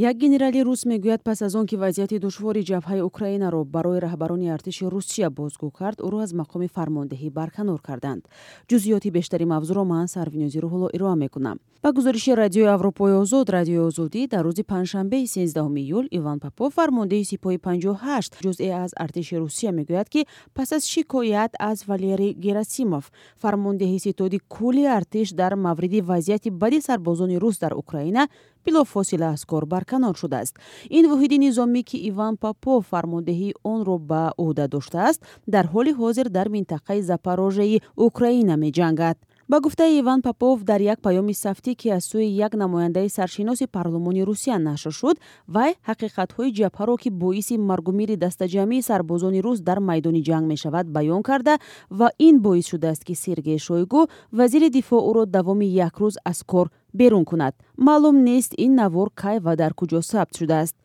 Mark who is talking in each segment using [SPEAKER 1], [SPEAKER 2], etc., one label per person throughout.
[SPEAKER 1] як генерали рус мегӯяд пас аз он ки вазъияти душвори ҷабҳаи украинаро барои раҳбарони артиши русия бозгӯ кард ӯро аз мақоми фармондеҳӣ барканор карданд. Ҷузъиёти бештари мавзӯъро ман сарвинёзиру ҳоло ироа мекунам. Ба гузориши радиои аврупои озод радиои озодӣ дар рӯзи панҷшанбеи сенздаҳуми июл иван попов фармондеҳи сипоҳи панҷоҳашт ҷузъе аз артиши русия мегӯяд ки пас аз шикоят аз валерий герасимов фармондеҳи ситоди кулли артиш дар мавриди вазъияти бади сарбозони рус дар украина билофосила аз кор барканор шудааст. Ин воҳиди низомӣ ки иван попов фармондеҳии онро ба ӯҳда доштааст дар ҳоли ҳозир дар минтақаи запорожеи украина меҷангад. Ба гуфтаи иван попов дар як паёми сафтӣ ки аз сӯи як намояндаи саршиноси парлумони русия нашр шуд вай ҳақиқатҳои ҷабҳаро ки боиси маргумири дастаҷамъии сарбозони рус дар майдони ҷанг мешавад баён карда ва ин боис шудааст ки сергей шойгу вазири дифоъ ӯро давоми як рӯз аз кор берун кунад. Маълум нест ин навор кай ва дар куҷо сабт шудааст.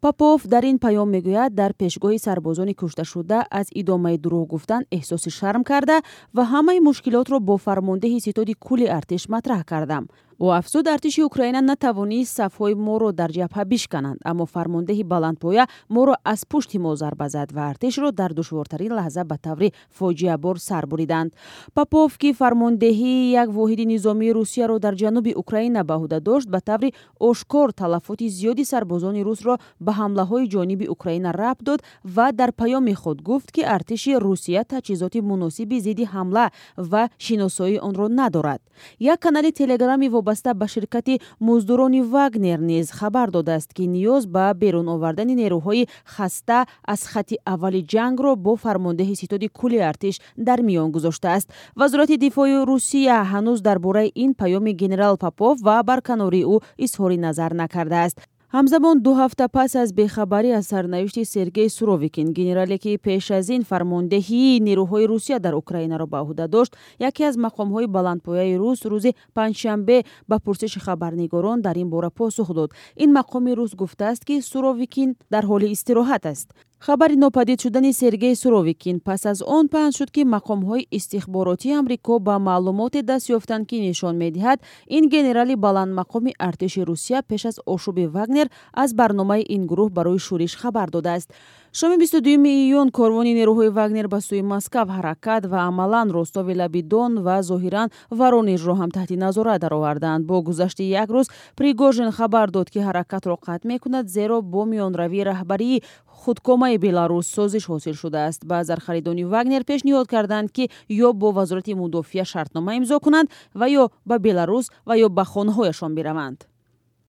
[SPEAKER 1] Попов дар ин паём мегӯяд дар пешгоҳи сарбозони кушташуда аз идомаи дурӯғ гуфтан эҳсоси шарм карда ва ҳамаи мушкилотро бо фармондеҳи ситоди кулли артиш матраҳ кардам ӯ афзуд артиши украина натавонист сафҳои моро дар ҷабҳа бишкананд аммо фармондеҳи баландпоя моро аз пушти мо зарба зад ва артишро дар душвортарин лаҳза ба таври фоҷиабор сар буриданд. Попов ки фармондеҳии як воҳиди низомии русияро дар ҷануби украина ба ӯҳда дошт ба таври ошкор талафоти зиёди сарбозони русро ба ҳамлаҳои ҷониби украина рабт дод ва дар паёми худ гуфт ки артиши русия таҷҳизоти муносиби зидди ҳамла ва шиносоии онро надорад. Як канали телеграмми вобаста ба ширкати муздурони вагнер низ хабар додааст ки ниёз ба берун овардани нерӯҳои хаста аз хати аввали ҷангро бо фармондеҳи ситоди кулли артиш дар миён гузоштааст. Вазорати дифоъи русия ҳанӯз дар бораи ин паёми генерал попов ва барканории ӯ изҳори назар накардааст ҳамзамон ду ҳафта пас аз бехабарӣ аз сарнавишти сергей суровикин генерале ки пеш аз ин фармондеҳии нерӯҳои русия дар украинаро ба ӯҳда дошт. Яке аз мақомҳои баландпояи рус рӯзи панҷшанбе ба пурсиши хабарнигорон дар ин бора посух дод. Ин мақоми рус гуфтааст ки суровикин дар ҳоли истироҳат аст хабари нопадид шудани сергей суровикин. Пас аз он паҳн шуд ки мақомҳои истихборотии амрико ба маълумоте даст ёфтанд ки нишон медиҳад ин генерали баландмақоми артиши русия пеш аз ошуби вагнер аз барномаи ин гурӯҳ барои шӯриш хабар додааст. Шоми бисту дуюми июн корвони нерӯҳои вагнер ба сӯи москав ҳаракат ва амалан ростови лаби дон ва зоҳиран воронежро ҳам таҳти назорат дароварданд. Бо гузашти як рӯз пригожин хабар дод ки ҳаракатро қатъ мекунад зеро бо миёнаравии раҳбарии худкомаи беларус созиш ҳосил шудааст. Ба зархаридони вагнер пешниҳод карданд ки ё бо вазорати мудофиа шартнома имзо кунанд ва ё ба беларус ва ё ба хонаҳояшон бираванд